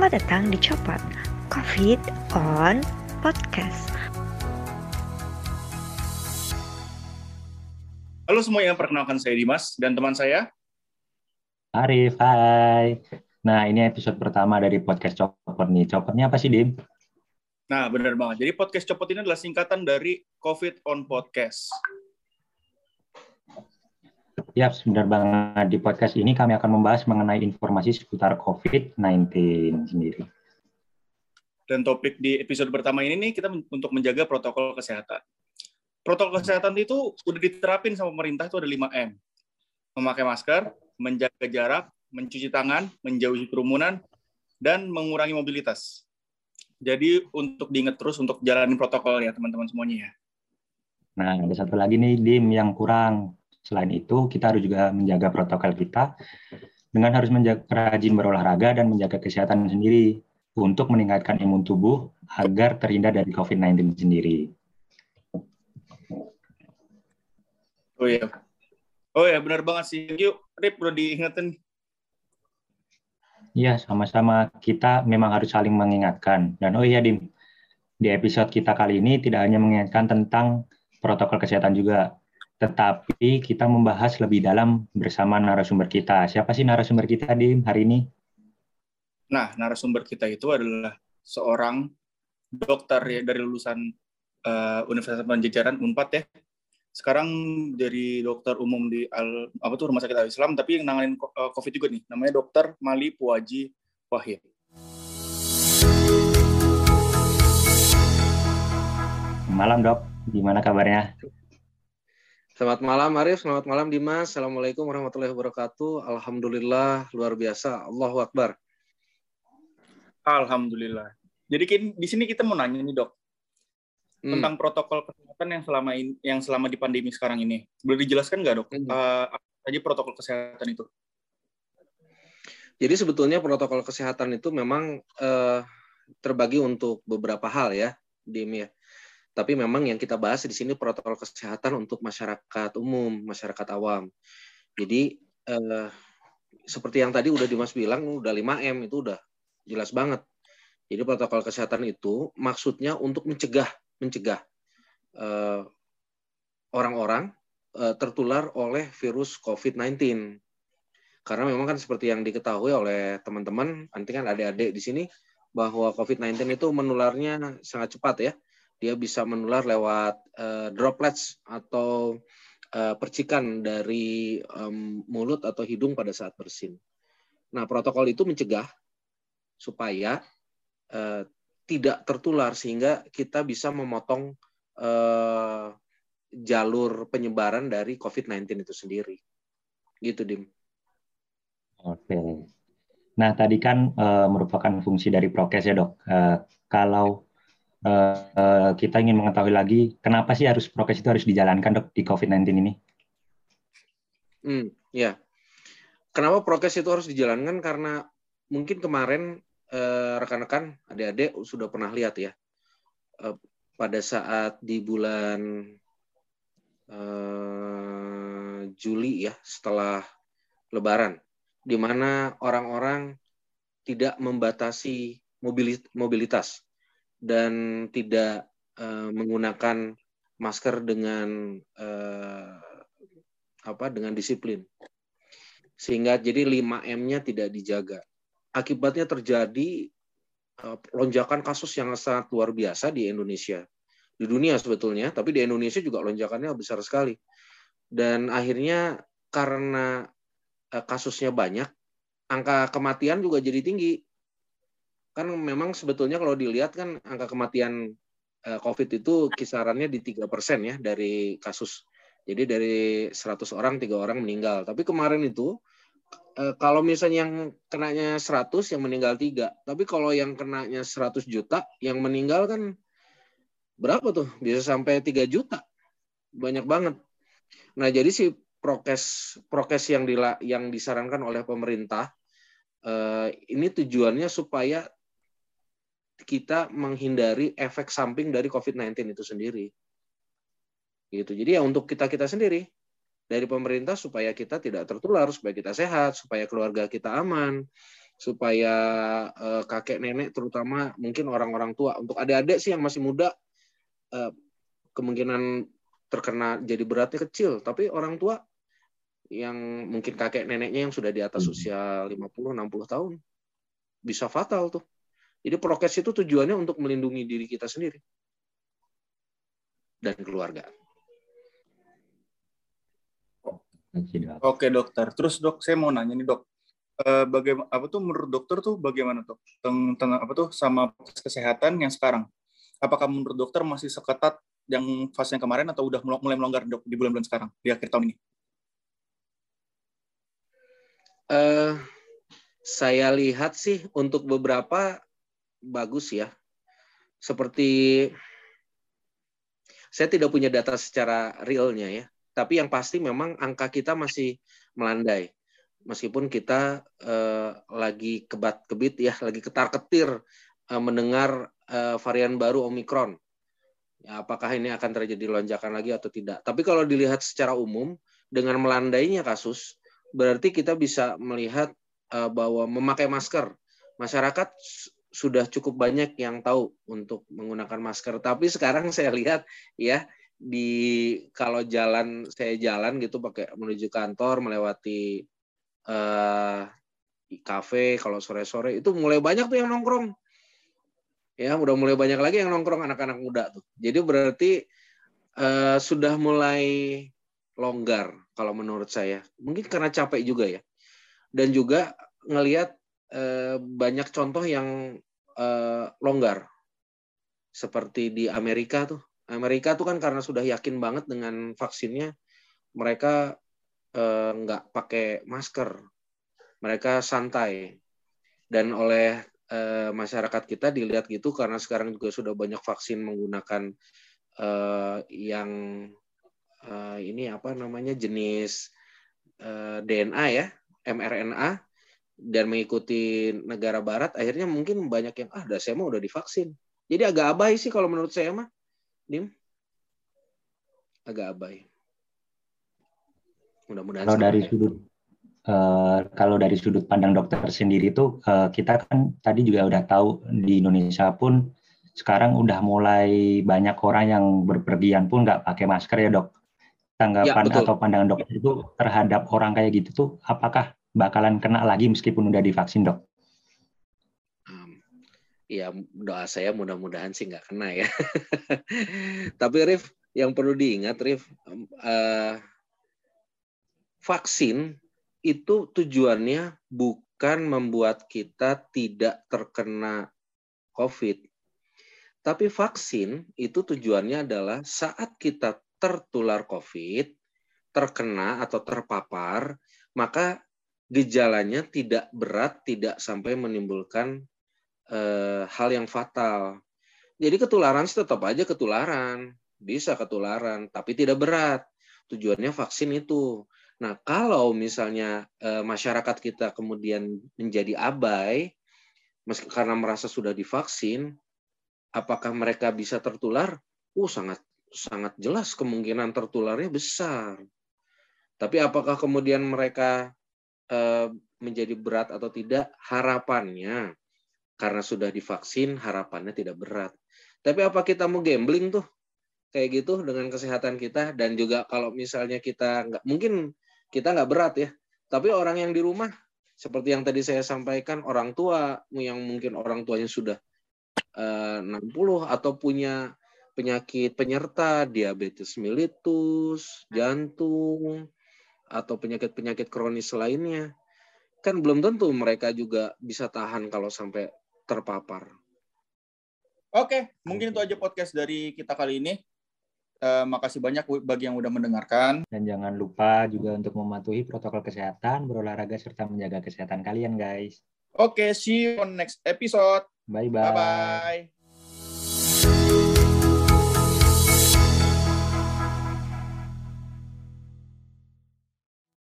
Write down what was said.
Selamat datang di Copot COVID on Podcast. Halo semuanya, perkenalkan saya Dimas dan teman saya Arif, hai. Nah, ini episode pertama dari podcast Copot nih. Copotnya apa sih, Dim? Nah, benar banget. Jadi podcast Copot ini adalah singkatan dari COVID on Podcast. Ya, benar banget. Di podcast ini kami akan membahas mengenai informasi seputar COVID-19 sendiri. Dan topik di episode pertama ini nih kita untuk menjaga protokol kesehatan. Protokol kesehatan itu udah diterapin sama pemerintah itu ada 5M. Memakai masker, menjaga jarak, mencuci tangan, menjauhi kerumunan, dan mengurangi mobilitas. Jadi untuk diingat terus untuk jalanin protokol ya teman-teman semuanya ya. Nah, ada satu lagi nih, Dim, yang kurang Selain itu, kita harus juga menjaga protokol kita dengan harus menjaga rajin berolahraga dan menjaga kesehatan sendiri untuk meningkatkan imun tubuh agar terhindar dari COVID-19 sendiri. Oh iya. Oh ya, benar banget sih. Yuk, Rip, perlu diingetin. Iya, sama-sama. Kita memang harus saling mengingatkan. Dan oh iya, Dim, di episode kita kali ini tidak hanya mengingatkan tentang protokol kesehatan juga, tetapi kita membahas lebih dalam bersama narasumber kita. Siapa sih narasumber kita di hari ini? Nah, narasumber kita itu adalah seorang dokter ya dari lulusan uh, Universitas Pajajaran Unpad ya. Sekarang jadi dokter umum di Al, apa tuh Rumah Sakit Al Islam, tapi yang nanganin uh, COVID juga nih. Namanya Dokter Mali Puaji Wahid. Malam dok, gimana kabarnya? Selamat malam Arif, selamat malam Dimas. Assalamualaikum warahmatullahi wabarakatuh. Alhamdulillah luar biasa. Allahu Akbar. Alhamdulillah. Jadi di sini kita mau nanya nih dok hmm. tentang protokol kesehatan yang selama ini, yang selama di pandemi sekarang ini. Boleh dijelaskan nggak dok? Hmm. Uh, apa saja protokol kesehatan itu? Jadi sebetulnya protokol kesehatan itu memang uh, terbagi untuk beberapa hal ya, Dim ya. Tapi memang yang kita bahas di sini protokol kesehatan untuk masyarakat umum, masyarakat awam. Jadi eh, seperti yang tadi udah Dimas bilang, udah 5M itu udah jelas banget. Jadi protokol kesehatan itu maksudnya untuk mencegah, mencegah eh, orang-orang eh, tertular oleh virus COVID-19. Karena memang kan seperti yang diketahui oleh teman-teman, nanti kan adik-adik di sini, bahwa COVID-19 itu menularnya sangat cepat ya dia bisa menular lewat uh, droplets atau uh, percikan dari um, mulut atau hidung pada saat bersin. Nah, protokol itu mencegah supaya uh, tidak tertular sehingga kita bisa memotong uh, jalur penyebaran dari COVID-19 itu sendiri. Gitu, Dim. Oke. Nah, tadi kan uh, merupakan fungsi dari prokes ya, Dok. Uh, kalau uh, kita ingin mengetahui lagi kenapa sih harus prokes itu harus dijalankan dok di COVID-19 ini? Hmm, ya. Kenapa prokes itu harus dijalankan? Karena mungkin kemarin rekan rekan-rekan, adik-adik sudah pernah lihat ya, uh, pada saat di bulan uh, Juli ya, setelah Lebaran, di mana orang-orang tidak membatasi mobilitas dan tidak uh, menggunakan masker dengan uh, apa dengan disiplin sehingga jadi 5M-nya tidak dijaga. Akibatnya terjadi uh, lonjakan kasus yang sangat luar biasa di Indonesia. Di dunia sebetulnya, tapi di Indonesia juga lonjakannya besar sekali. Dan akhirnya karena uh, kasusnya banyak, angka kematian juga jadi tinggi kan memang sebetulnya kalau dilihat kan angka kematian eh, COVID itu kisarannya di tiga persen ya dari kasus. Jadi dari 100 orang tiga orang meninggal. Tapi kemarin itu eh, kalau misalnya yang kenanya 100 yang meninggal tiga, tapi kalau yang kenanya 100 juta yang meninggal kan berapa tuh? Bisa sampai 3 juta. Banyak banget. Nah, jadi si prokes prokes yang dila, yang disarankan oleh pemerintah eh, ini tujuannya supaya kita menghindari efek samping dari COVID-19 itu sendiri. Gitu. Jadi ya untuk kita-kita sendiri dari pemerintah supaya kita tidak tertular, supaya kita sehat, supaya keluarga kita aman, supaya uh, kakek nenek terutama mungkin orang-orang tua untuk adik-adik sih yang masih muda uh, kemungkinan terkena jadi beratnya kecil tapi orang tua yang mungkin kakek neneknya yang sudah di atas hmm. usia 50 60 tahun bisa fatal tuh. Jadi prokes itu tujuannya untuk melindungi diri kita sendiri dan keluarga. Oke dokter. Terus dok, saya mau nanya nih dok, eh, bagaimana apa tuh menurut dokter tuh bagaimana dok tentang apa tuh sama kesehatan yang sekarang? Apakah menurut dokter masih seketat yang fase yang kemarin atau udah mulai melonggar dok di bulan-bulan sekarang di akhir tahun ini? Uh, saya lihat sih untuk beberapa bagus ya. Seperti saya tidak punya data secara realnya ya, tapi yang pasti memang angka kita masih melandai. Meskipun kita eh, lagi kebat-kebit ya, lagi ketar-ketir eh, mendengar eh, varian baru Omikron. Ya, apakah ini akan terjadi lonjakan lagi atau tidak? Tapi kalau dilihat secara umum dengan melandainya kasus, berarti kita bisa melihat uh, bahwa memakai masker masyarakat sudah cukup banyak yang tahu untuk menggunakan masker. Tapi sekarang saya lihat ya di kalau jalan saya jalan gitu pakai menuju kantor melewati uh, kafe kalau sore-sore itu mulai banyak tuh yang nongkrong. Ya, udah mulai banyak lagi yang nongkrong anak-anak muda tuh. Jadi berarti uh, sudah mulai longgar kalau menurut saya. Mungkin karena capek juga ya dan juga ngelihat eh, banyak contoh yang eh, longgar. Seperti di Amerika tuh. Amerika tuh kan karena sudah yakin banget dengan vaksinnya mereka eh, nggak pakai masker. Mereka santai. Dan oleh eh, masyarakat kita dilihat gitu karena sekarang juga sudah banyak vaksin menggunakan eh, yang eh, ini apa namanya jenis eh, DNA ya mRNA dan mengikuti negara barat akhirnya mungkin banyak yang ah udah saya mah udah divaksin. Jadi agak abai sih kalau menurut saya mah dim. Agak abai. Mudah-mudahan kalau dari sudut uh, kalau dari sudut pandang dokter sendiri tuh uh, kita kan tadi juga udah tahu di Indonesia pun sekarang udah mulai banyak orang yang berpergian pun nggak pakai masker ya dok. Tanggapan ya, atau pandangan dokter itu terhadap orang kayak gitu tuh apakah bakalan kena lagi meskipun udah divaksin dok? Ya doa saya mudah-mudahan sih nggak kena ya. Tapi Rif yang perlu diingat Rif uh, vaksin itu tujuannya bukan membuat kita tidak terkena COVID. Tapi vaksin itu tujuannya adalah saat kita tertular COVID, terkena atau terpapar, maka gejalanya tidak berat, tidak sampai menimbulkan eh, hal yang fatal. Jadi ketularan tetap aja ketularan, bisa ketularan, tapi tidak berat. Tujuannya vaksin itu. Nah, kalau misalnya eh, masyarakat kita kemudian menjadi abai, meski karena merasa sudah divaksin, apakah mereka bisa tertular? Uh, sangat sangat jelas kemungkinan tertularnya besar. Tapi apakah kemudian mereka eh, menjadi berat atau tidak? Harapannya karena sudah divaksin harapannya tidak berat. Tapi apa kita mau gambling tuh kayak gitu dengan kesehatan kita dan juga kalau misalnya kita nggak mungkin kita nggak berat ya, tapi orang yang di rumah seperti yang tadi saya sampaikan orang tua yang mungkin orang tuanya sudah eh, 60 atau punya penyakit penyerta diabetes mellitus, jantung, atau penyakit-penyakit kronis lainnya, kan belum tentu mereka juga bisa tahan kalau sampai terpapar. Oke, mungkin itu aja podcast dari kita kali ini. Uh, makasih banyak bagi yang udah mendengarkan. Dan jangan lupa juga untuk mematuhi protokol kesehatan, berolahraga, serta menjaga kesehatan kalian, guys. Oke, see you on next episode. Bye-bye. Bye-bye.